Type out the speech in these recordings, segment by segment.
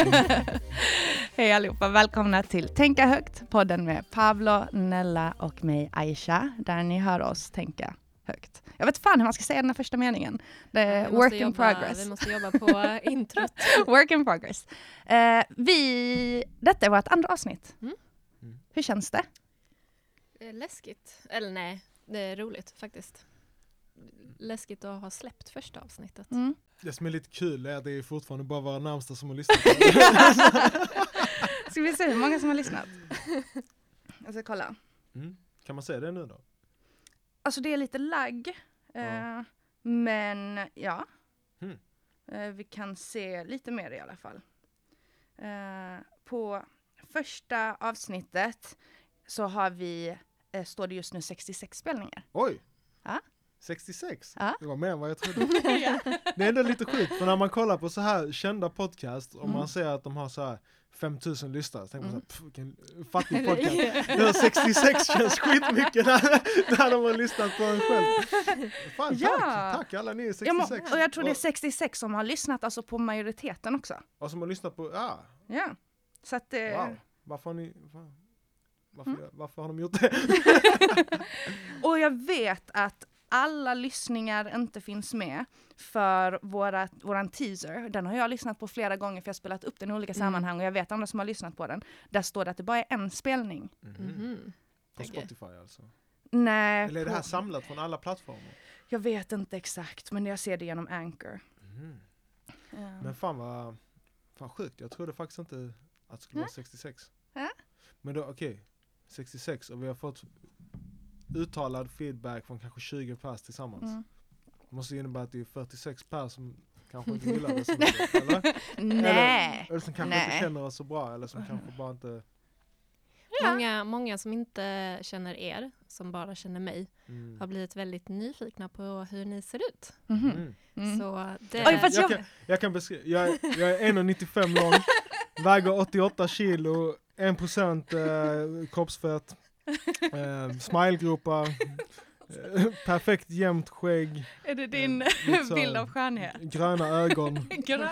Hej allihopa, välkomna till Tänka högt, podden med Pablo, Nella och mig Aisha, där ni hör oss tänka högt. Jag vet fan hur man ska säga den här första meningen. Det är work in jobba- progress. Vi måste jobba på introt. Work in progress. Eh, vi, detta är vårt andra avsnitt. Mm. Hur känns det? Är läskigt. Eller nej, det är roligt faktiskt. Läskigt att ha släppt första avsnittet. Mm. Det som är lite kul är att det är fortfarande bara våra närmsta som har lyssnat. Ska vi se hur många som har lyssnat? Jag ska kolla. Mm. Kan man säga det nu då? Alltså det är lite lagg. Eh, Ja. Men ja. Mm. Eh, vi kan se lite mer i alla fall. Eh, på första avsnittet så har vi, eh, står det just nu 66 spelningar. Oj! Ja. 66? Ja. Det var mer än vad jag trodde. Det är ändå lite sjukt, för när man kollar på så här kända podcast och Mm. man ser att de har så här 5000 lyssnare, så tänker man Mm. så här, "Pff, vilken fattig podcast. Nu 66 känns skitmycket när, när de har lyssnat på en själv. Fan Ja. tack, tack alla ni är Ja, men- 66. och jag tror det är 66 som har lyssnat alltså på majoriteten också. och som har lyssnat på, ja, Ja. Så att eh, wow. Varför har ni, var- varför, Mm. varför har de gjort det? Och jag vet att alla lyssningar inte finns med för våra, våran teaser. Den har jag lyssnat på flera gånger för jag har spelat upp den i olika Mm. sammanhang och jag vet andra som har lyssnat på den. Där står det att det bara är en spelning. Mhm. På Okej. Spotify alltså? Nej, Eller är det här på- samlat från alla plattformar? jag vet inte exakt men jag ser det genom Anchor. Mhm. Ja. Men fan vad, fan sjukt, jag trodde faktiskt inte att det skulle vara 66. Ja. Men då okej, 66 och vi har fått uttalad feedback från kanske 20 pers tillsammans. Mm. Det måste innebära att det är 46 pers som kanske inte gillar det så mycket, eller? Nej. Eller som kanske Nej. inte känner oss så bra eller som kanske bara inte... Många, många som inte känner er, som bara känner mig, Mm. har blivit väldigt nyfikna på hur ni ser ut. Mhm. Mm. Mm. Så det... Jag jag- kan, jag kan beskriva, jag, är- jag är 1,95 lång, väger 88 kilo, 1% eh, kroppsfett, eh, smilegropar, eh, perfekt jämnt skägg, Är det din lite så här- bild av skönhet? gröna ögon. Gröna.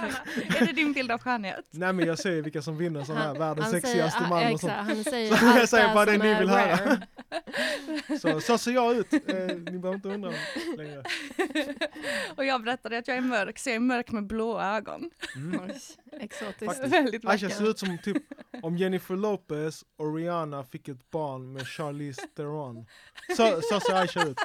Är det din bild av skönhet? Nej men jag säger vilka som vinner sån här världens sexigaste man och sånt. Han säger Så jag säger bara det ni vill höra. Så, så ser jag ut, eh, ni behöver inte undra längre. Och jag berättade att jag är mörk, så jag är mörk med blåa ögon. Mm. Oj, Exotiskt. Faktiskt. Väldigt Aisha vacker. ser ut som typ om Jennifer Lopez och Rihanna fick ett barn med Charlize Theron. Så, så ser Aisha ut.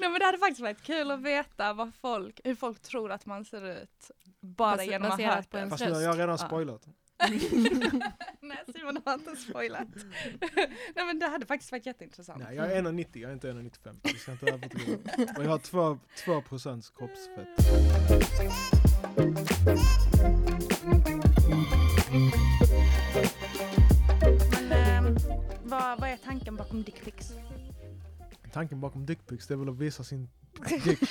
Nej men det hade faktiskt varit kul att veta vad folk, hur folk tror att man ser ut. Bara Bas- genom att hört på det. en Fast nu har jag redan Ja. spoilat. Nej Simon har inte spoilat. Nej men det hade faktiskt varit jätteintressant. Nej, jag är 1,90, jag är inte 1,95. Vi ska inte överdriva. Och jag har 2, 2 procents kroppsfett. Men ehm, vad, vad är tanken bakom dickpics? Tanken bakom dickpics det är väl att visa sin dick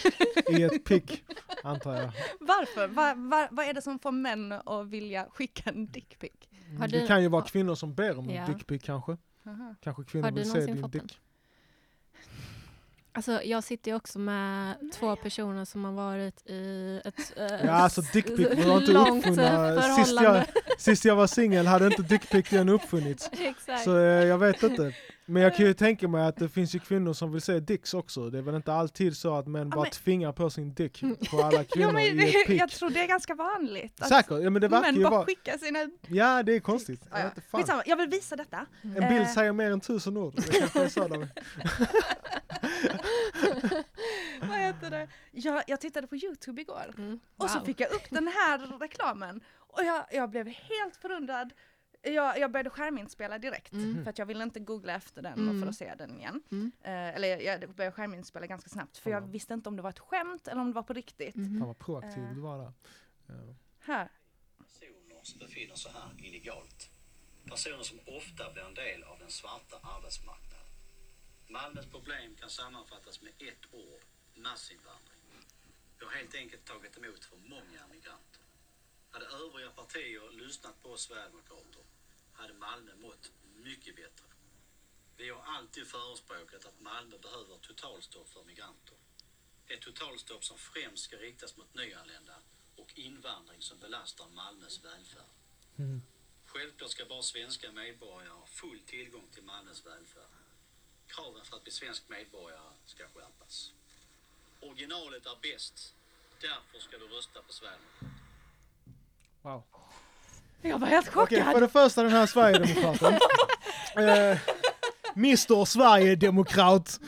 i ett pick, antar jag. Varför? Va, va, vad är det som får män att vilja skicka en dickpic? Har Det kan ju vara kvinnor som ber om Ja. en dickpic kanske. Aha. Kanske kvinnor vill se din dick. Alltså jag sitter ju också med två personer som har varit i ett eh, Ja alltså dickpic var inte uppfunna. Sist jag, sist jag var singel hade inte dickpic än uppfunnits. Exakt. Så eh, jag vet inte. Men jag kan ju tänka mig att det finns ju kvinnor som vill se dicks också. Det är väl inte alltid så att män Ja, bara men- tvingar på sin dick på alla Ja, kvinnor men i ett pick. jag tror det är ganska vanligt. Att Säkert, ja men det verkar män ju bara vara... skickar sina... Ja det är konstigt. Jag Ja, ja. fan. Skitsamma, jag vill visa detta. En bild Eh. säger mer än tusen ord. Det kanske de... Vad heter det? Jag, jag tittade på Youtube igår Mm. och så fick jag upp den här reklamen och jag, jag blev helt förundrad. Jag, jag började skärminspela direkt Mm. för att jag ville inte googla efter den och Mm. för att se den igen. Mm. Eh, eller jag, jag började skärminspela ganska snabbt för jag Ja. visste inte om det var ett skämt eller om det var på riktigt. Mhm. Fan vad proaktiv Eh. du var där. Ja. Här. personer som befinner sig här illegalt. Personer som ofta blir en del av den svarta arbetsmarknaden. Malmös problem kan sammanfattas med ett ord, massinvandring. Vi har helt enkelt tagit emot för många migranter. Hade övriga partier lyssnat på oss sverigedemokrater hade Malmö mått mycket bättre. Vi har alltid förespråkat att Malmö behöver totalstopp för migranter. Ett totalstopp som främst ska riktas mot nyanlända och invandring som belastar Malmös välfärd. Mm. Självklart ska bara svenska medborgare ha full tillgång till Malmös välfärd. Kraven för att bli svensk medborgare ska skärpas. Originalet är bäst. Därför ska du rösta på Sverigedemokraterna. Wow. Jag var helt Okej, chockad. för det första den här Sverigedemokraten. eh, Mr Sverigedemokrat.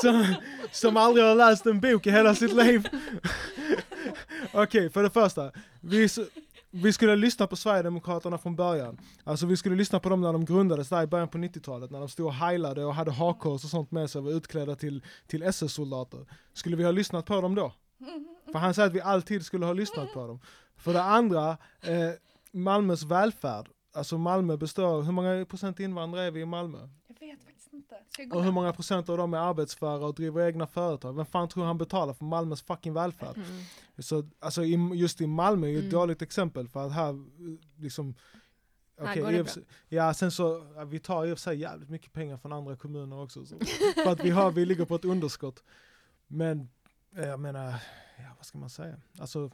Som, som aldrig har läst en bok i hela sitt liv. Okej, för det första. Vi, vi skulle lyssna på Sverigedemokraterna från början. Alltså vi skulle lyssna på dem när de grundades där i början på 90-talet. När de stod och heilade och hade hakkors och sånt med sig och var utklädda till, till SS-soldater. Skulle vi ha lyssnat på dem då? För han säger att vi alltid skulle ha lyssnat på dem. För det andra, eh, Malmös välfärd. Alltså Malmö består, hur många procent invandrare är vi i Malmö? Jag vet faktiskt inte. Och hur många procent av dem är arbetsföra och driver egna företag? Vem fan tror han betalar för Malmös fucking välfärd? Mm. Så alltså i, just i Malmö är ju ett Mm. dåligt exempel för att här liksom Här okej, går det sig- Ja, sen så, ja, vi tar i och för sig jävligt mycket pengar från andra kommuner också. Så, för att vi, har, vi ligger på ett underskott. Men, jag menar, ja vad ska man säga? Alltså,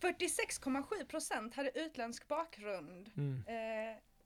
46,7 procent hade utländsk bakgrund. mm, Eh,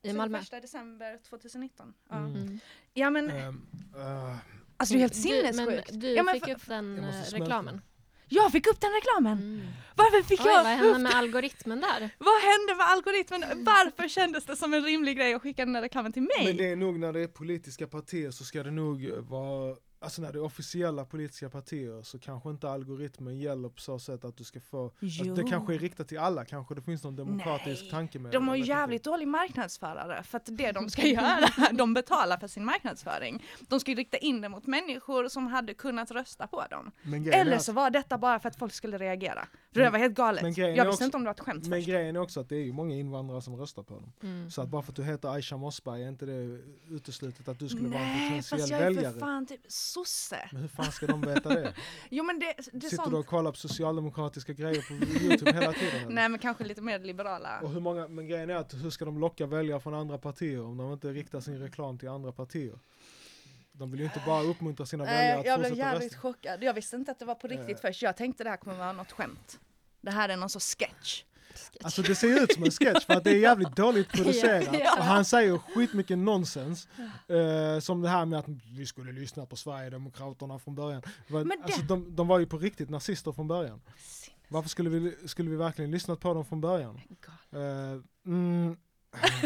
I sen Malmö. första december 2019. Ja, Mm. Mm. ja men ehm, eh, alltså det är helt Du, sinnessjukt. men du ja, men fick upp den eh, reklamen. Jag fick upp den reklamen! Mm. Varför fick Oj, jag vad hände med algoritmen där? Vad hände med algoritmen? Varför kändes det som en rimlig grej att skicka den här reklamen till mig? Men det är nog när det är politiska partier så ska det nog vara, alltså när det är officiella politiska partier så kanske inte algoritmen gäller på så sätt att du ska få, alltså det kanske är riktat till alla, kanske det finns någon demokratisk Nej, tanke med De det, har jag ju jävligt dålig marknadsförare för att det de ska göra, de betalar för sin marknadsföring. De ska ju rikta in det mot människor som hade kunnat rösta på dem. Men Eller så var detta bara för att folk skulle reagera. För det var helt men galet. grejen Jag visste också- inte om det var ett skämt men först. grejen är också att det är ju många invandrare som röstar på dem. Mm. Så att bara för att du heter Aisha Mossberg är inte det uteslutet att du skulle vara en Nej, potentiell fast jag är för väljare. fan typ sosse. Men hur fan ska de veta det? Jo men det, det Sitter du sånt. och kollar på socialdemokratiska grejer på Youtube hela tiden? eller? Nej men kanske lite mer liberala. Och hur många, men grejen är att hur ska de locka väljare från andra partier om de inte riktar sin reklam till andra partier? De vill ju inte bara uppmuntra sina väljare Nej, att jag blev jävligt rösta. chockad. Jag visste inte att det var på riktigt Eh. först. Jag tänkte det här kommer vara något skämt. Det här är någon sorts sketch. Sketch. Alltså det ser ut som en sketch för att det är jävligt dåligt producerat. Ja. Och han säger skitmycket nonsens. Eh, som det här med att vi skulle lyssna på Sverigedemokraterna från början. Men det- alltså, de, de var ju på riktigt nazister från början. Varför skulle vi, skulle vi verkligen lyssnat på dem från början? Mm,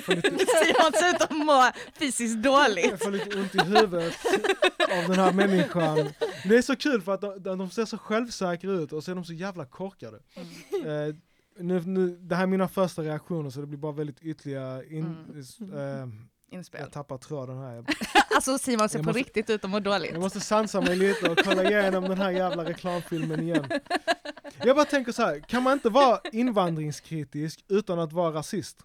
lite, Simon ser ut att må fysiskt dåligt. Jag får lite ont i huvudet av den här människan. Det är så kul för att de, de ser så självsäkra ut och så är de så jävla korkade. Eh, nu, nu, det här är mina första reaktioner så det blir bara väldigt ytliga in, eh, Inspel. Jag tappar tråden här. Alltså Simon ser Jag på måste- riktigt ut att må dåligt. jag måste sansa mig lite och kolla igenom den här jävla reklamfilmen igen. Jag bara tänker så här, kan man inte vara invandringskritisk utan att vara rasist?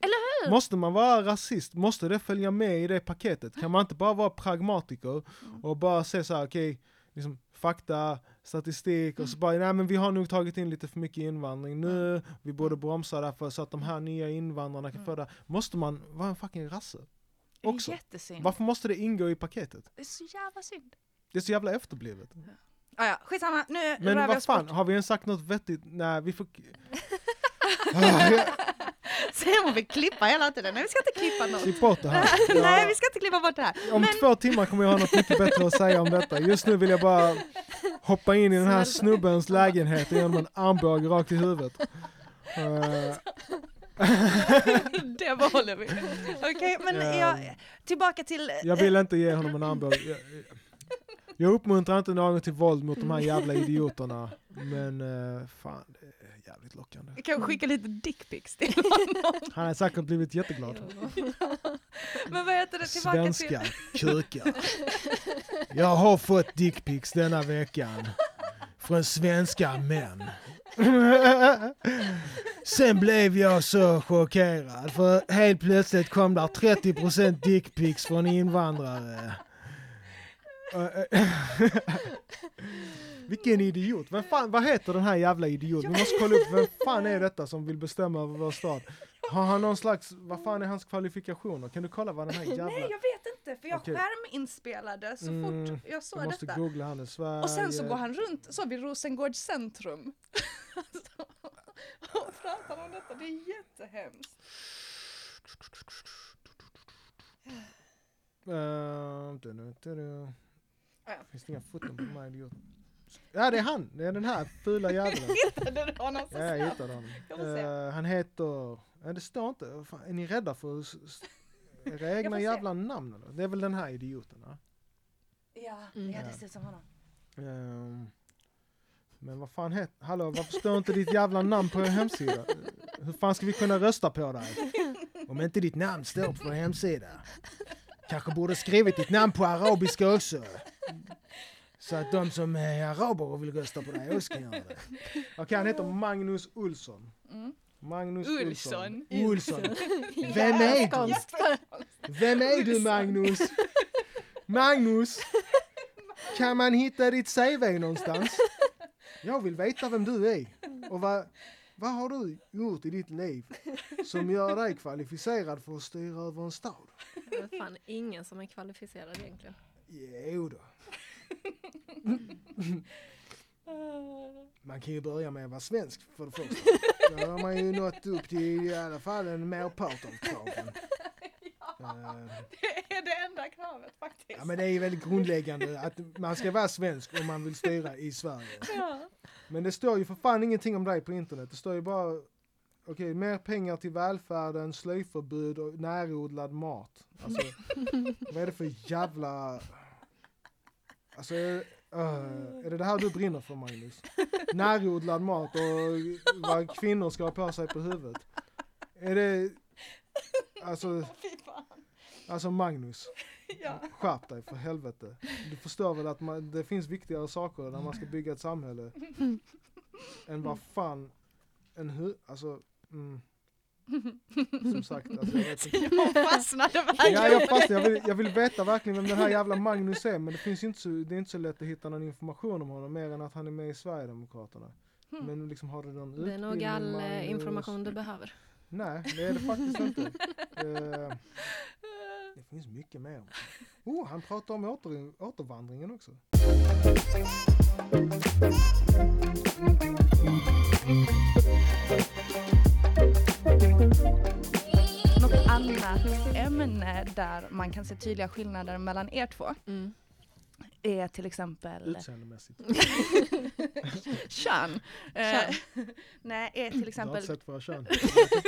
Eller hur? Måste man vara rasist? Måste det följa med i det paketet? Kan man inte bara vara pragmatiker och bara se så här, okej, liksom fakta, statistik och så bara, nej men vi har nog tagit in lite för mycket invandring nu, vi borde bromsa därför så att de här nya invandrarna kan föda. Måste man vara en fucking rasse? Också. jättesynd. Varför måste det ingå i paketet? Det är så jävla synd. Det är så jävla efterblivet. Ah, ja, skitsamma, nu Men vad fan, bort. har vi ens sagt något vettigt? Nej, vi får... Ah, jag- Simon vill klippa hela tiden. Nej vi ska inte klippa något. Klipp bort det här. Nej vi ska inte klippa bort det här. Om två timmar kommer jag ha något mycket bättre att säga om detta. Just nu vill jag bara hoppa in i den här snubbens lägenhet genom en armbåge rakt i huvudet. Eh, det behåller vi. Okej men Ja. jag, tillbaka till... jag vill inte ge honom en armbåge. Jag, jag uppmuntrar inte någon till våld mot de här jävla idioterna. Men eh, fan, det är jävligt lockande. Jag kan skicka lite dickpics till honom. Han har säkert blivit jätteglad. Men vad heter det? Tillbaka Svenska till... kukar. Jag har fått dickpics denna veckan. Från svenska män. Sen blev jag så chockerad för helt plötsligt kom där 30% dickpics från invandrare. Vilken idiot. Vem fan, vad heter den här jävla idioten? Vi måste kolla upp vem fan är detta som vill bestämma över vår stad? Har han någon slags, vad fan är hans kvalifikationer? Kan du kolla vad den här jävla... Nej jag vet inte. för jag Okej. skärminspelade så Mm, fort jag såg måste detta. googla han. Sverige. Och sen så går han runt så vid Rosengårds centrum. Alltså, och pratar om detta, det är jättehemskt. Uh, du, du, du, du. Finns det inga foton på mig? idiot? Ja det är han, det är den här fula jäveln. Hittade du honom så Ja, jag snabbt? hittade honom. Jag. Eh, han heter, ja, det står inte, fan, är ni rädda för era egna se. jävla namn eller? Det är väl den här idioten? Ja? Ja, Mm. ja, det ser ut som honom. Ehm, men vad fan heter, hallå varför står inte ditt jävla namn på er hemsida? Hur fan ska vi kunna rösta på dig? Om inte ditt namn står på vår hemsida. Kanske borde skrivit ditt namn på arabiska också. Så att de som är araber och vill rösta på dig också kan göra det. Okej, han heter Magnus Olsson. Mm. Magnus Olsson. Olsson. Vem är du? Vem är du Magnus? Magnus! Kan man hitta ditt CV någonstans? Jag vill veta vem du är. Och vad, vad har du gjort i ditt liv som gör dig kvalificerad för att styra över en stad? Det är fan ingen som är kvalificerad egentligen. Jo då. Man kan ju börja med att vara svensk för det första. Då har man ju nått upp till i alla fall en merpart av kraven. Eh, Det är det enda kravet faktiskt. Ja men det är ju väldigt grundläggande att man ska vara svensk om man vill styra i Sverige. Ja. Men det står ju för fan ingenting om dig på internet. Det står ju bara Okej, mer pengar till välfärden, slöjförbud och närodlad mat. Alltså, vad är det för jävla... Alltså, uh, är det det här du brinner för Magnus? Närodlad mat och vad kvinnor ska ha på sig på huvudet. Är det... Alltså, alltså Magnus. Ja. Skärp dig för helvete. Du förstår väl att man, det finns viktigare saker när man ska bygga ett samhälle. än vad fan en hu... Alltså... Mm. Som sagt, alltså, jag vet inte. Jag fastnade verkligen Ja, jag, jag, vill, jag vill veta verkligen vem den här jävla Magnus är men det finns inte så, det är inte så lätt att hitta någon information om honom mer än att han är med i Sverigedemokraterna. Hmm. Men liksom har du någon Det är nog all eh, Magnus? information du behöver. Nej, det är det faktiskt inte. Eh, det finns mycket mer. Oh, han pratar om åter, återvandringen också. Annat ämne där man kan se tydliga skillnader mellan er två Mm. är till exempel Utseendemässigt. kön. Eh, nej, är till Du har exempel inte sett våra kön.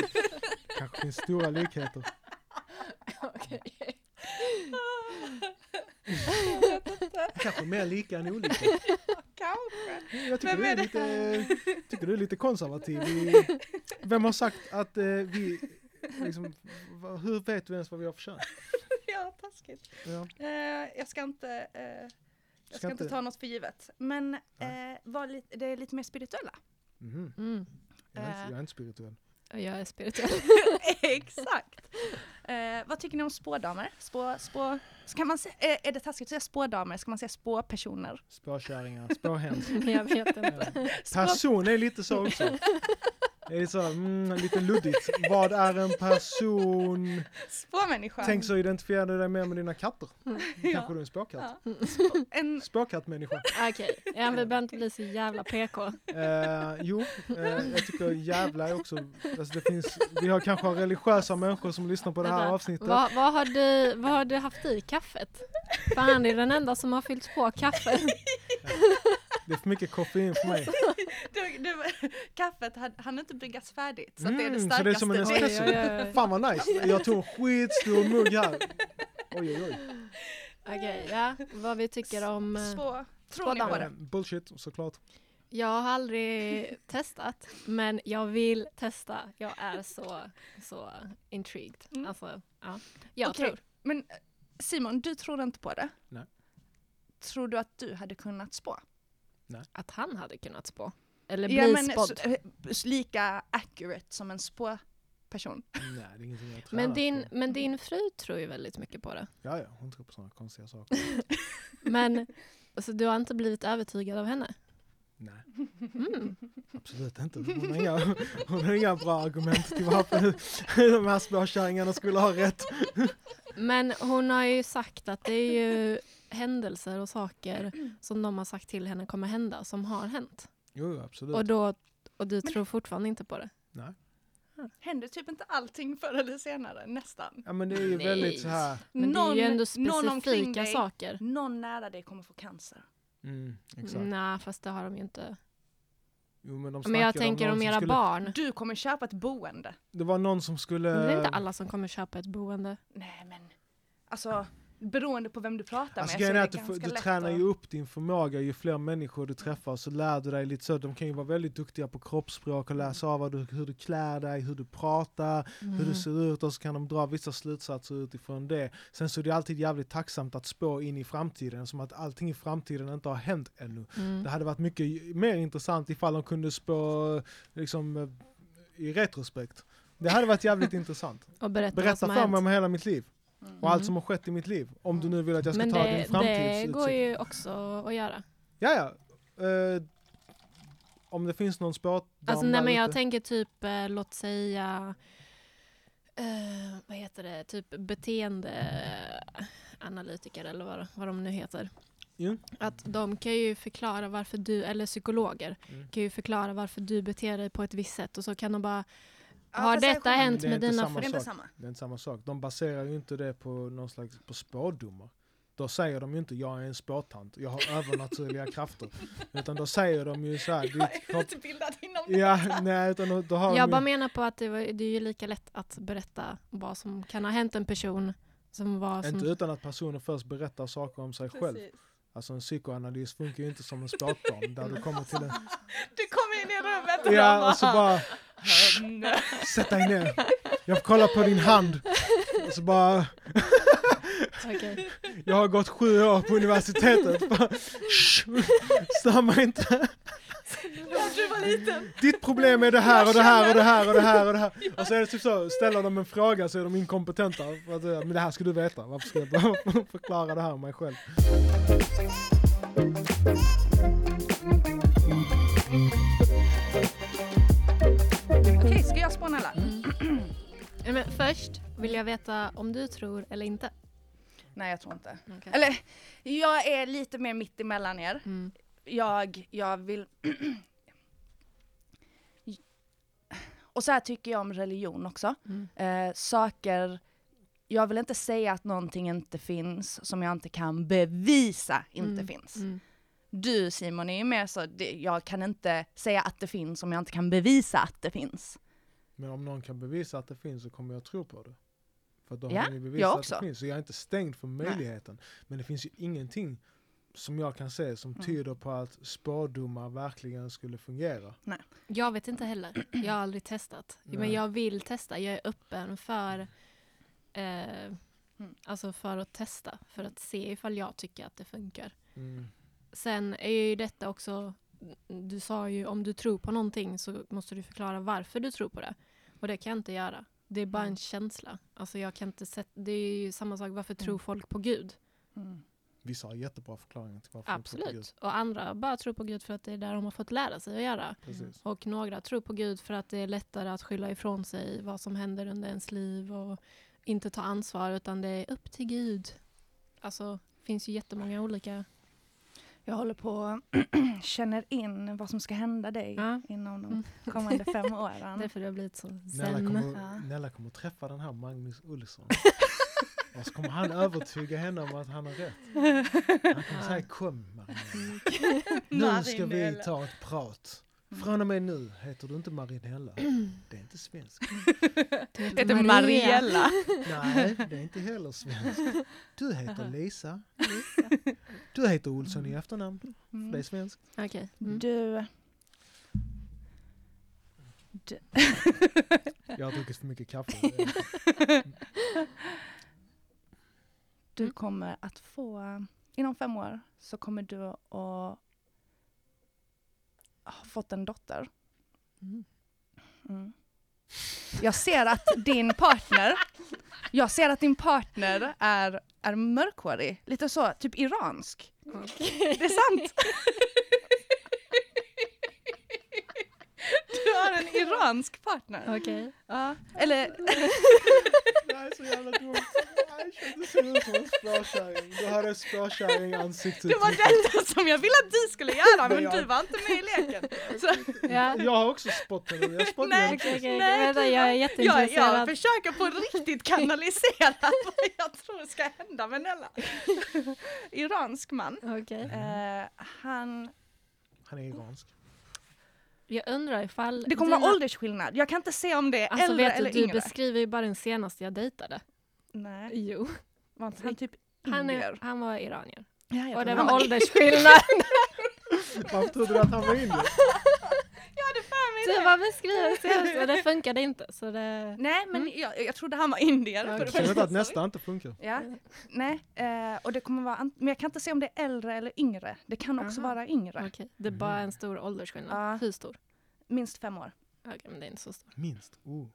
kanske finns stora likheter. Okej. Kanske mer lika än olika. kanske. Jag tycker Vem du är lite, tycker du är lite konservativ. Vem har sagt att eh, vi... Liksom, hur vet du ens vad vi har för kön? Ja, taskigt. Ja. Eh, jag ska inte, eh, jag ska, Ska inte ta något för givet. Men eh, var lite, det är lite mer spirituella. Mhm. Mm. Jag, är inte, Eh. jag är inte spirituell. Och Jag är spirituell. Exakt. Eh, vad tycker ni om spådamer? Spå, spå, ska man se, eh, är det taskigt att säga spådamer? Ska man säga spåpersoner? Spåkärringar, spåhäns. Jag vet inte. Person är lite så också. Det är så, mm, lite luddigt. Vad är en person? spåmänniska. Tänk så identifierar du dig mer med dina katter. Kanske Ja. du är en spåkatt. Ja. Spå, en, Spåkattmänniska. Okej, ja, vi behöver inte bli så jävla PK. Eh, jo, eh, jag tycker jävla är också, alltså det finns, vi har kanske religiösa människor som lyssnar på det här avsnittet. Vad, vad, har du, vad har du haft i kaffet? För han är den enda som har fyllt på kaffe. Det är för mycket koffein för mig. du, du, kaffet hann inte bryggas färdigt. Så att det är det Mm, starkaste. så det är som en espresso. oj, oj, oj. Fan vad nice. Jag tog en skitstor mugg här. Oj oj oj. Okej, ja. Vad vi tycker om... Spå, tror ni på Spådamer. det? Eh, Bullshit såklart. Jag har aldrig testat, men jag vill testa. Jag är så, så intrigued. Mm. Alltså, ja. Jag Okej. tror. Men eh, Simon, du tror inte på det? Nej. Tror du att du hade kunnat spå? Att han hade kunnat spå. Eller Ja, bli men spådd. så, eh, lika accurate som en spåperson. Nej det är ingenting jag Men din, på. men din fru tror ju väldigt mycket på det. Ja ja, hon tror på sådana konstiga saker. Men alltså, du har inte blivit övertygad av henne? Nej, Mm. absolut inte. Hon har inga, hon har inga bra argument till varför de här spåkärringarna skulle ha rätt. Men hon har ju sagt att det är ju händelser och saker som de har sagt till henne kommer hända, som har hänt. Jo, absolut. Och, då, och du tror fortfarande inte på det? Nej. Händer typ inte allting förr eller senare? Nästan. Ja men det är ju Nej. väldigt så här. Men det är ju ändå någon specifika dig, saker. Någon nära dig kommer få cancer. Mm, exakt. Nej, fast det har de ju inte. Jo, men, de Men jag tänker någon om som era skulle, barn. Du kommer köpa ett boende. Det var någon som skulle... Men det är inte alla som kommer köpa ett boende. Nej men, alltså beroende på vem du pratar Alltså med så är att du, du tränar ju upp din förmåga ju fler människor du träffar så lär du dig lite så. De kan ju vara väldigt duktiga på kroppsspråk och läsa av vad du, hur du klär dig, hur du pratar, hur Mm. du ser ut och så kan de dra vissa slutsatser utifrån det. Sen så är det alltid jävligt tacksamt att spå in i framtiden som att allting i framtiden inte har hänt ännu. Mm. Det hade varit mycket mer intressant ifall de kunde spå liksom i retrospekt. Det hade varit jävligt intressant. Och berätta, Berätta för mig om hela mitt liv Mm. och allt som har skett i mitt liv. Om du nu vill att jag ska Men ta det, din det framtidsutsikt. går ju också att göra. Ja, ja. Eh, om det finns någon spådam Alltså, nej, men jag ute. tänker typ, eh, låt säga, eh, vad heter det, typ beteendeanalytiker eller vad, vad de nu heter. Jo. Att de kan ju förklara varför du, eller psykologer, Mm. kan ju förklara varför du beter dig på ett visst sätt och så kan de bara, har detta hänt Det är med inte dina samma Det är föräldrar? inte sak. samma. Det är inte samma sak. De baserar ju inte det på någon slags på spådomar. Då säger de ju inte jag är en spåtant, jag har övernaturliga krafter. Utan då säger de ju så här, Jag är kropp... utbildad inom. Ja, nej, utan då, då har Jag de bara ju... menar på att det, var, det är ju lika lätt att berätta vad som kan ha hänt en person som var som... Inte utan att personen först berättar saker om sig själv. Precis. Alltså en psykoanalys funkar ju inte som en spåtdam där du kommer till en... Du kommer in i rummet och Ja, och så bara. Sätt dig ner. Jag får kolla på din hand. Och så bara, Okej. jag har gått sju år på universitetet. Bara, "Shh, Stör mig inte. Ditt problem är det här och det här och det här och det här och det här. Och så är det typ så, ställer de en fråga så är de inkompetenta. För att, säga, men det här ska du veta, varför ska jag förklara det här om mig själv? Ja, Men först vill jag veta om du tror eller inte. Nej jag tror inte. Okej. Eller jag är lite mer mitt emellan er. Mm. Jag, jag vill... Och så här tycker jag om religion också. Mm. Eh, saker, jag vill inte säga att någonting inte finns som jag inte kan bevisa inte Mm. finns. Mm. Du Simon är ju mer så, jag kan inte säga att det finns om jag inte kan bevisa att det finns. Men om någon kan bevisa att det finns så kommer jag tro på det. För då Ja, har de ju bevisat att det finns. Så jag är inte stängd för möjligheten. Men det finns ju ingenting som jag kan se som Mm. tyder på att spådomar verkligen skulle fungera. Jag vet inte heller. Jag har aldrig testat. Men Nej. jag vill testa. Jag är öppen för, eh, Mm. alltså för att testa. För att se ifall jag tycker att det funkar. Mm. Sen är ju detta också, du sa ju om du tror på någonting så måste du förklara varför du tror på det. Och det kan jag inte göra. Det är bara en Mm. känsla. Alltså jag kan inte sätta, det är ju samma sak, varför tror Mm. folk på Gud? Mm. Vissa har jättebra förklaringar till varför de tror på Gud. Absolut. Och andra bara tror på Gud för att det är där de har fått lära sig att göra. Precis. Och några tror på Gud för att det är lättare att skylla ifrån sig vad som händer under ens liv och inte ta ansvar utan det är upp till Gud. Alltså det finns ju jättemånga olika. Jag håller på känner in vad som ska hända dig Ja. inom de Mm. kommande fem åren. Därför det har blivit så Nella zen. kommer, Ja. Nella kommer träffa den här Magnus Olsson. Och så kommer han övertyga henne om att han har rätt. Han kommer säga kom Marinella. Nu ska vi ta ett prat. Mm. Från och med nu heter du inte Marinella. Det är inte svenskt. Du Heter. Mariella. Nej, det är inte heller svenskt. Du heter Lisa. Du heter Olsson i efternamn. Det är Mm. svenskt. Okej. Mm. Du... du. Jag har druckit för mycket kaffe. Du Mm. kommer att få, inom fem år så kommer du att ha fått en dotter. Mm. Mm. Jag ser att din partner, jag ser att din partner är, är mörkhårig, lite så, typ iransk. Det är sant! Du har en iransk partner. Okej. Ja, eller Det här är så jävla dumt. Du ser ut som en spårkärring. Du hade spårkärring-ansiktet. Det var detta som jag ville att du skulle göra Men jag- du var inte med i leken. Så, Ja. Jag har också spottat. Jag spottar Nej, Okej, okej, Nej, vänta, jag är jag, jätteintresserad. jag försöker på riktigt kanalisera vad jag tror ska hända med Nella. Iransk man. Okej. Eh, han, Han är iransk. Jag undrar ifall... det kommer dina- vara åldersskillnad. Jag kan inte se om det är Alltså äldre vet du, eller du yngre. beskriver ju bara den senaste jag dejtade. Nej, Jo. var inte han typ Han, är, han var iranier. Ja, jag Och det han var åldersskillnad. Varför trodde du att han var indier? Jag hade för mig Du det. var beskriven senast och det funkade inte. Så det... Nej, men jag, jag trodde han var indier. Ja. Jag vet första, att nästa inte funkar. Ja, nej, eh, och det kommer vara, men jag kan inte se om det är äldre eller yngre. Det kan också Aha. vara yngre. Okej, det är bara en stor åldersskillnad. Ja. Hur stor? Minst fem år. Okej, men det är inte så stor. Minst. Oh.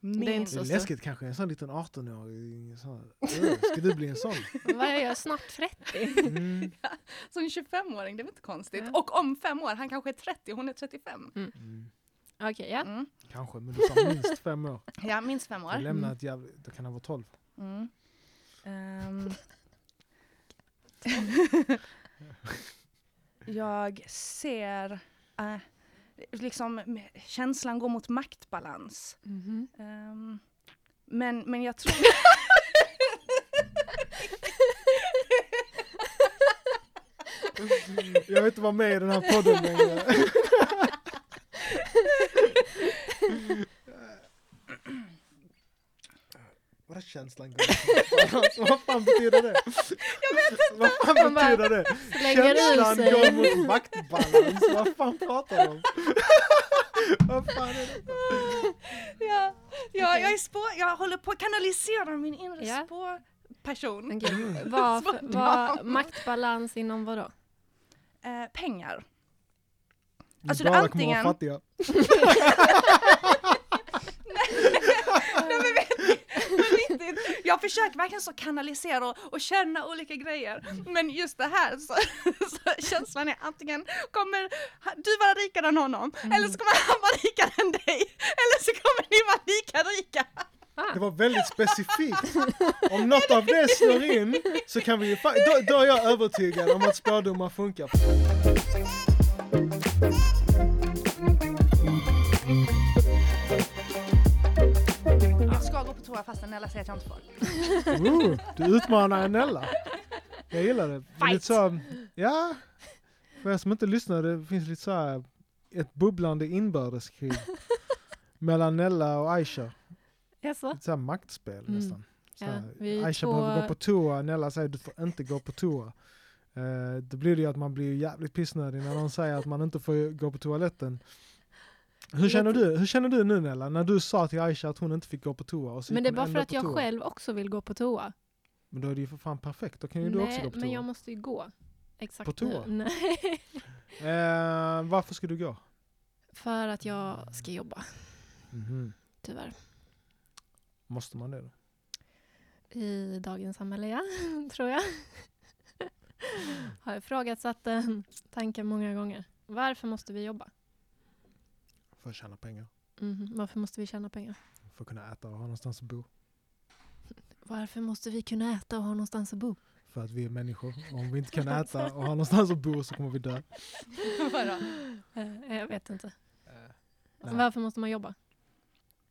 Det är inte så läskigt kanske, en sån liten 18-åring. sån- Öh, Ska du bli en sån? Vad är jag? Snart 30? Mm. Så en 25-åring, det är väl inte konstigt. Ja. Och om fem år, han kanske är 30, hon är 35. Mm. Okej, ja. Mm. Kanske, men du sa minst fem år. Ja, minst fem Jag år. lämnar ett jävla... Det kan ha varit 12. Mm. Ehm. jag ser, eh, liksom känslan går mot maktbalans. Mhm. Ehm, men, men jag tror... Jag vill inte vara med i den här podden längre. Vadå känslan går alltså, Vad fan betyder det? Jag vet inte! Vad fan bara betyder det? Känslan går mot maktbalans. Vad fan pratar du om? Vad fan är det? ja, ja, jag, är spå, jag håller på att kanalisera min inre Ja. spårperson. Okej, Mm. Vad, vad, maktbalans inom vad då? Eh, pengar. Alltså, det bara är kommer vara antingen- fattiga. Nej, men vet ni, på riktigt, jag försöker verkligen så kanalisera och, och känna olika grejer. Men just det här så, så känslan är antingen kommer du vara rikare än honom eller så kommer han vara rikare än dig. Eller så kommer ni vara lika rika. Ah, Det var väldigt specifikt. Om något av det slår in så kan vi ju då, då är jag övertygad om att spådomar funkar. Toa fastän Nella säger att jag inte får. Ooh, du utmanar Nella. Jag gillar det. är lite så, ja, för er som inte lyssnar, det finns lite så här ett bubblande inbördeskrig mellan Nella och Aisha. jaså? Lite så här maktspel Mm. nästan. Så Ja, här, Aisha två- behöver gå på toa, Nella säger du får inte gå på toa. Uh, då blir det ju att man blir jävligt pissnödig när någon säger att man inte får gå på toaletten. Hur känner du, hur känner du nu Nella, när du sa till Aisha att hon inte fick gå på toa? Och så Men det är bara för att jag toa? själv också vill gå på toa. Men då är det ju för fan perfekt, då kan ju du också Nej, gå på men toa. jag måste ju gå. Exakt På toa? nu. Nej. Eh, varför ska du gå? För att jag ska jobba, Mhm. tyvärr. Måste man det då? I dagens samhälle, ja. Tror jag. Har ifrågasatt den tanken många gånger. Varför måste vi jobba? För att tjäna pengar. Mhm, Varför måste vi tjäna pengar? För att kunna äta och ha någonstans att bo. Varför måste vi kunna äta och ha någonstans att bo? För att vi är människor. Och om vi inte kan äta och ha någonstans att bo så kommer vi dö. Vadå? Eh, Jag vet inte. Nej. Varför måste man jobba?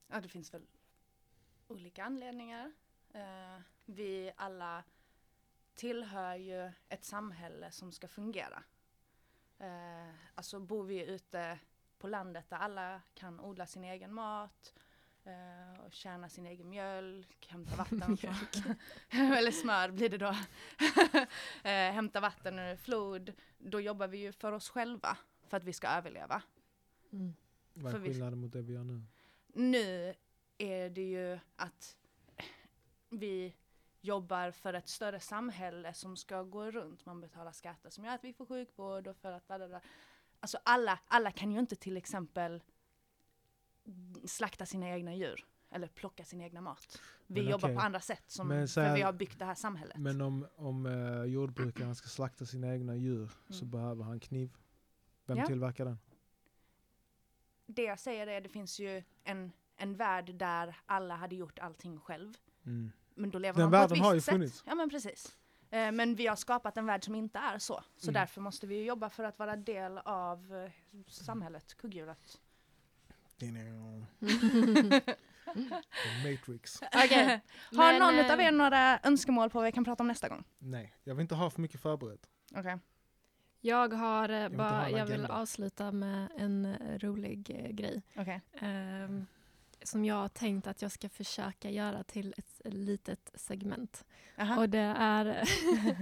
Ja, det finns väl olika anledningar. Eh, vi alla tillhör ju ett samhälle som ska fungera. Alltså bor vi ute på landet där alla kan odla sin egen mat eh, och tjäna sin egen mjölk, hämta vatten från, eller smör blir det då, eh, hämta vatten ur flod, då jobbar vi ju för oss själva för att vi ska överleva. Mm. Vad är skillnaden mot det vi gör nu? nu är det ju att vi jobbar för ett större samhälle som ska gå runt. Man betalar skatter som gör att vi får sjukvård och för att... Där. Alltså alla, alla kan ju inte till exempel slakta sina egna djur eller plocka sin egna mat. Vi Men jobbar okej. på andra sätt som, så för här- vi har byggt det här samhället. Men om, om eh, jordbrukaren ska slakta sina egna djur så Mm. behöver han kniv. Vem Ja. tillverkar den? Det jag säger är det finns ju en, en värld där alla hade gjort allting själv. Mm. men då lever Den man på ett världen har ju visst sätt. funnits. Ja men precis. Eh, men vi har skapat en värld som inte är så. Så Mm. därför måste vi jobba för att vara del av eh, samhället, kugghjulet. Matrix. Okej. Har Men, någon eh, av er några önskemål på vad vi kan prata om nästa gång? Nej, jag vill inte ha för mycket förberett. Okej. Jag har ha bara, jag vill avsluta med en rolig eh, grej. Okej. ehm, som jag har tänkt att jag ska försöka göra till ett litet segment. Aha. Och det är,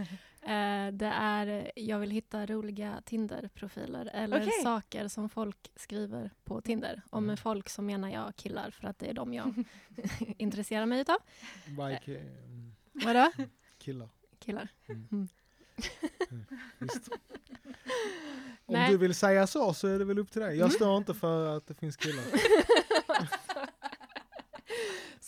eh, det är, jag vill hitta roliga Tinder-profiler eller Okej. saker som folk skriver på Tinder. Och Mm. med folk så menar jag killar för att det är de jag intresserar mig utav. Like, mm, Vadå? killar. Killar. Mm. Mm. Visst. Om Nej. du vill säga så så är det väl upp till dig. Jag står inte för att det finns killar.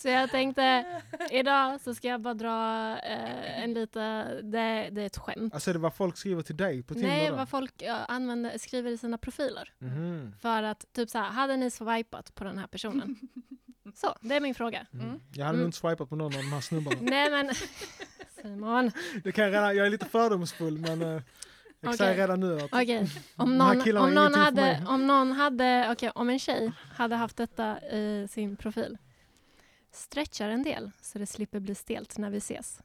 Så jag tänkte, idag så ska jag bara dra eh, en lite, det, det är ett skämt. Alltså är det vad folk skriver till dig på Tinder? Nej, då? vad folk ja, använder, skriver i sina profiler. Mhm. För att typ så här, hade ni swipat på den här personen? Så, det är min fråga. Mm. Mm. Jag hade Mm. nog inte swipat på någon av de här snubbarna. Nej men, Simon. Det kan jag, redan, jag är lite fördomsfull men eh, jag kan Okej. säga redan nu att Okej, om någon, om någon hade, om någon hade, okej om en tjej hade haft detta i sin profil. Stretchar en del så det slipper bli stelt när vi ses.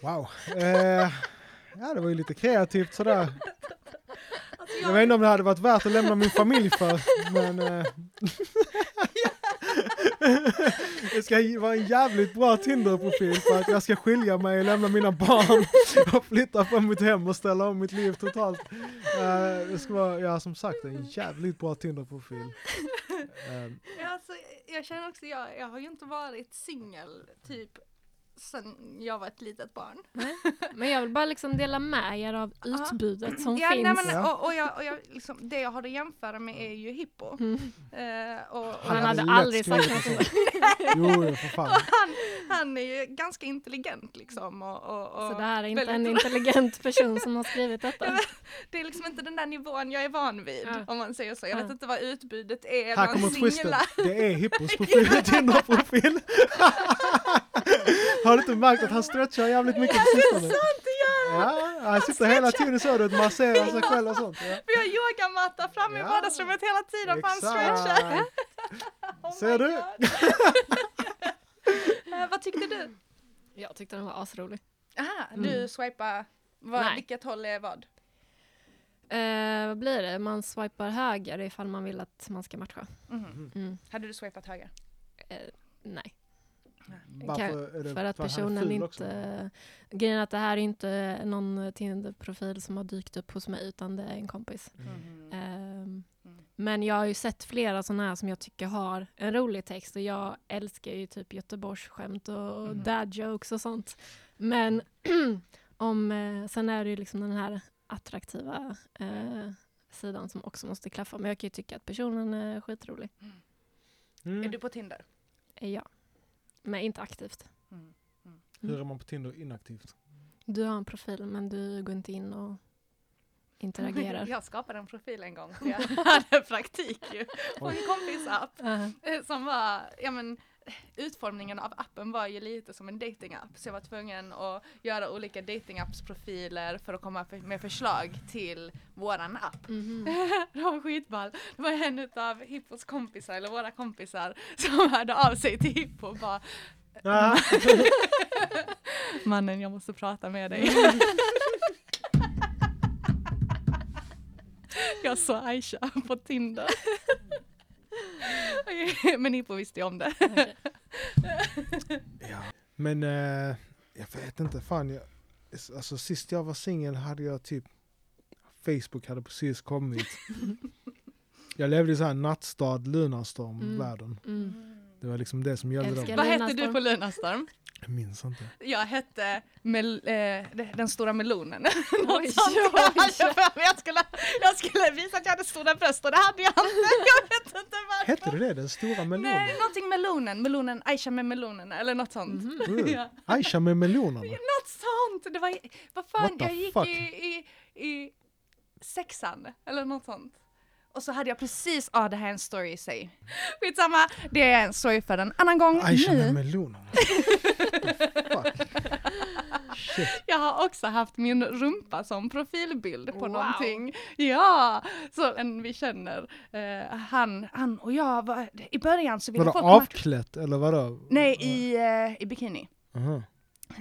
wow. Eh, ja det var ju lite kreativt sådär. Alltså, Jag vet inte om det hade varit värt att lämna min familj för men eh, Det ska vara en jävligt bra Tinder-profil för att jag ska skilja mig, lämna mina barn och flytta från mitt hem och ställa om mitt liv totalt. Eh, det ska vara, ja som sagt, en jävligt bra Tinder-profil. Eh, Ja, alltså, jag känner också, jag, jag har ju inte varit singel typ sen jag var ett litet barn. Men jag vill bara liksom dela med er av utbudet som ja, finns. nej, men, Ja. och, och, jag, och jag, liksom, det jag har att jämföra med är ju Hippo. Mm. Eh, och, och Han hade aldrig sagt något. Jo, för fan. han, han är ju ganska intelligent liksom. Och, och, och Så det här är inte en intelligent person som har skrivit detta. Det är liksom inte den där nivån jag är van vid Ja. om man säger så. Jag Ja. vet inte vad utbudet är Här kommer twisten. Det är Hippos profil, Tinder-profil. Har du inte märkt att han stretchar jävligt mycket på sistone? Sant, det gör han! Ja, han sitter hela tiden så du masserar sig själv och sånt. Ja. Vi har yogamatta framme i Ja. vardagsrummet hela tiden för han stretchar. Exakt. Oh Ser du? Eh, vad tyckte du? Jag tyckte den var asrolig. Aha, Mm. du swipar, vad, Nej. vilket håll är vad? Eh, vad blir det? Man swipar höger ifall man vill att man ska matcha. Mhm. Mm. Hade du swipat höger? Eh, nej, Varför är för att är personen inte... också? Grejen är att det här är inte någon Tinder-profil som har dykt upp hos mig utan det är en kompis. Mhm. Ehm, Mm. Men jag har ju sett flera sådana här som jag tycker har en rolig text och jag älskar ju typ Göteborgsskämt och Mm. dad jokes och sånt. Men om, eh, sen är det ju liksom den här attraktiva eh, sidan som också måste klaffa. Men jag kan ju tycka att personen är skitrolig. Är Mm. du på Tinder? Eh, Ja. Men inte aktivt. Mm. Hur är man på Tinder inaktivt? Du har en profil men du går inte in och interagerar. Jag skapade en profil en gång. för Jag hade praktik ju på en kompis app. Uh, Eh, Som var, ja men utformningen av appen var ju lite som en datingapp. Så jag var tvungen att göra olika datingappsprofiler för att komma med förslag till våran app. mhm. Det var skitball. Det var en av Hippos kompisar, eller våra kompisar, som hörde av sig till Hippo och bara Ah, Mannen, jag måste prata med dig. jag såg Aisha på Tinder. Men Hippo visste ju om det. Okej. ja. Men eh, jag vet inte, fan. Jag, alltså sist jag var singel hade jag typ Facebook hade precis kommit. Jag levde i så här nattstad, Lunarstorm-världen. Mm. Det var liksom det som gällde Vad hette du på Lunarstorm? Jag minns inte. Jag hette mel, eh, den stora melonen. Oj, sånt. oj, Jag, hade för mig. jag, skulle, jag skulle visa att jag hade stora bröst och det hade jag inte. Jag vet inte varför. Hette det det? Den stora melonen? Nej, någonting melonen. Melonen, Aisha med melonen eller något sånt. Mm. Ja. Aisha med melonerna? Något sånt! Det var, vad fan, jag gick fuck? i, i, i sexan eller något sånt. Och så hade jag precis, ja det här är en story i sig. Skitsamma, det är en story för en annan gång. Aisha nu, med melonerna. Jag har också haft min rumpa som profilbild på Wow. någonting. Ja, så en vi känner. eh, han, han och jag, var, i början så ville Vadå folk avklätt eller vadå? Nej, i, eh, i bikini. Aha.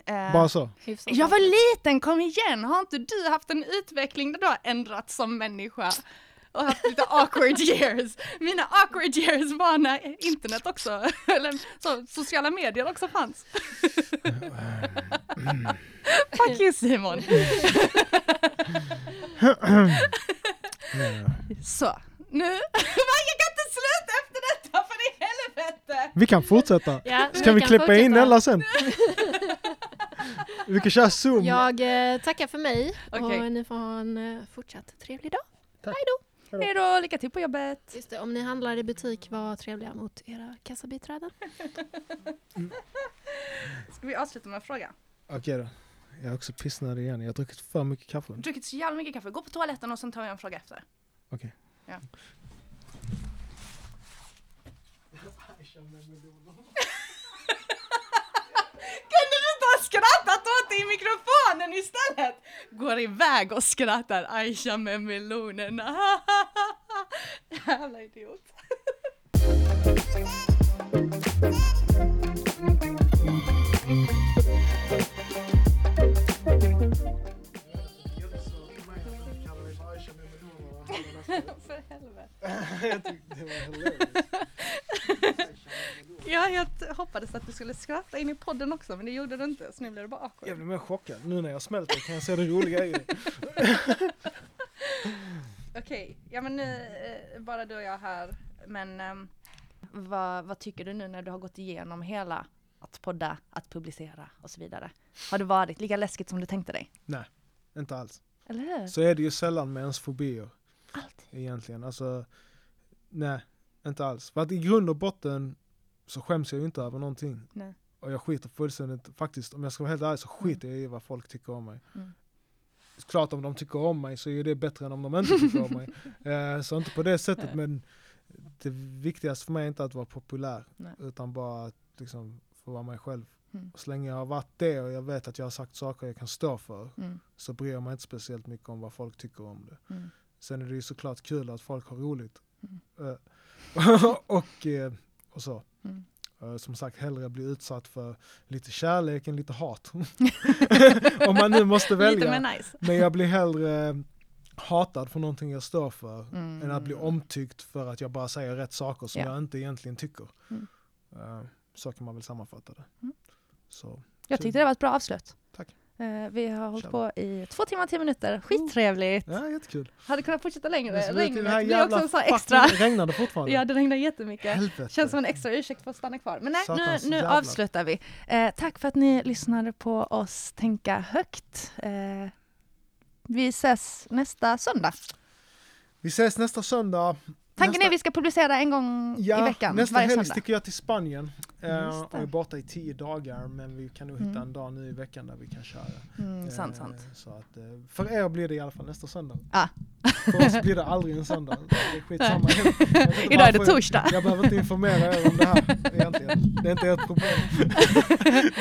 Eh, Bara så? Jag var liten, kom igen! Har inte du haft en utveckling där du har ändrats som människa? Och haft lite awkward years. Mina awkward years var när internet också, eller så, sociala medier också fanns. Fuck you Simon! Så, nu, jag kan inte sluta efter detta för i helvete! Vi kan fortsätta. Ja, Ska vi kan klippa in fortsätta. Ella sen? Vi kan köra zoom. Jag eh, tackar för mig Okej. och ni får ha en eh, fortsatt trevlig dag. Hej då, lycka till på jobbet! Just det, om ni handlar i butik, var trevliga mot era kassabiträden. Ska vi avsluta med en fråga? Okej då. Jag är också pissnödig igen. Jag har druckit för mycket kaffe. Druckit så jävla mycket kaffe, gå på toaletten och sen tar jag en fråga efter. Okej. Ja. Kunde du inte ha skrattat åt det i mikrofonen istället? Går iväg och skrattar Aisha med melonerna. Jävla idiot. För helvete. Jag. Ja, jag hoppades att du skulle skratta in i podden också, men det gjorde du inte, så nu blev det bara Jag awkward. blir mer chockad. Nu när jag smälter kan jag se det roliga i. Okej, ja men nu eh, bara du och jag här, men ehm, vad, vad tycker du nu när du har gått igenom hela att podda, att publicera och så vidare? Har det varit lika läskigt som du tänkte dig? Inte alls. Eller hur? Så är det ju sällan med ens fobier Alltid. egentligen. Alltså, nej, inte alls. För att i grund och botten så skäms jag ju inte över någonting. Nej. Och jag skiter fullständigt, faktiskt om jag ska vara helt ärlig så skiter jag i vad folk tycker om mig. Mm. Klart om de tycker om mig så är det bättre än om de inte tycker om mig. Eh, så inte på det sättet Nej. men det viktigaste för mig är inte att vara populär Nej. utan bara att liksom få vara mig själv. Mm. Och så länge jag har varit det och jag vet att jag har sagt saker jag kan stå för Mm. så bryr jag mig inte speciellt mycket om vad folk tycker om det. Mm. Sen är det ju såklart kul att folk har roligt. Mm. Eh, och, eh, och så. Mm. Eh, Som sagt, hellre bli utsatt för lite kärlek än lite hat. Om man nu måste välja. nice. Men jag blir hellre hatad för någonting jag står för Mm. än att bli omtyckt för att jag bara säger rätt saker som Ja. jag inte egentligen tycker. Mm. Eh, Så kan man väl sammanfatta det. Mm. Så, Jag tyckte det var ett bra avslut. Tack. Eh, vi har hållit på i två timmar tio minuter. Skittrevligt. ja, jättekul. Hade kunnat fortsätta längre. Du, Regnet det blir också en sån extra. Regnar det fortfarande? Ja, det regnar jättemycket. Helvete. Känns som en extra ursäkt för att stanna kvar. Men nej, Satans nu, nu jävlar. avslutar vi. Eh, tack för att ni lyssnade på oss tänka högt. Eh, vi ses nästa söndag. Vi ses nästa söndag. Tanken nästa, är vi ska publicera en gång ja, i veckan, Nästa helg söndag. sticker jag till Spanien. Det. och är borta i tio dagar men vi kan nog hitta Mm. en dag nu i veckan där vi kan köra. Mm, sant, Eh, sant. Så att, eh, för er blir det i alla fall nästa söndag. Ah. För oss blir det aldrig en söndag. Det är skitsamma. Jag Idag är det torsdag. Jag behöver inte informera er om det här egentligen. Det är inte ert problem.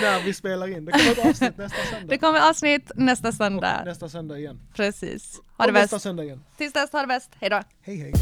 När vi spelar in. Det kommer ett avsnitt nästa söndag. Det kommer avsnitt nästa Och söndag. nästa söndag igen. Precis. Ha det Och nästa bäst. söndag igen. Tills dess, ha det bäst. Hej då. Hej hej.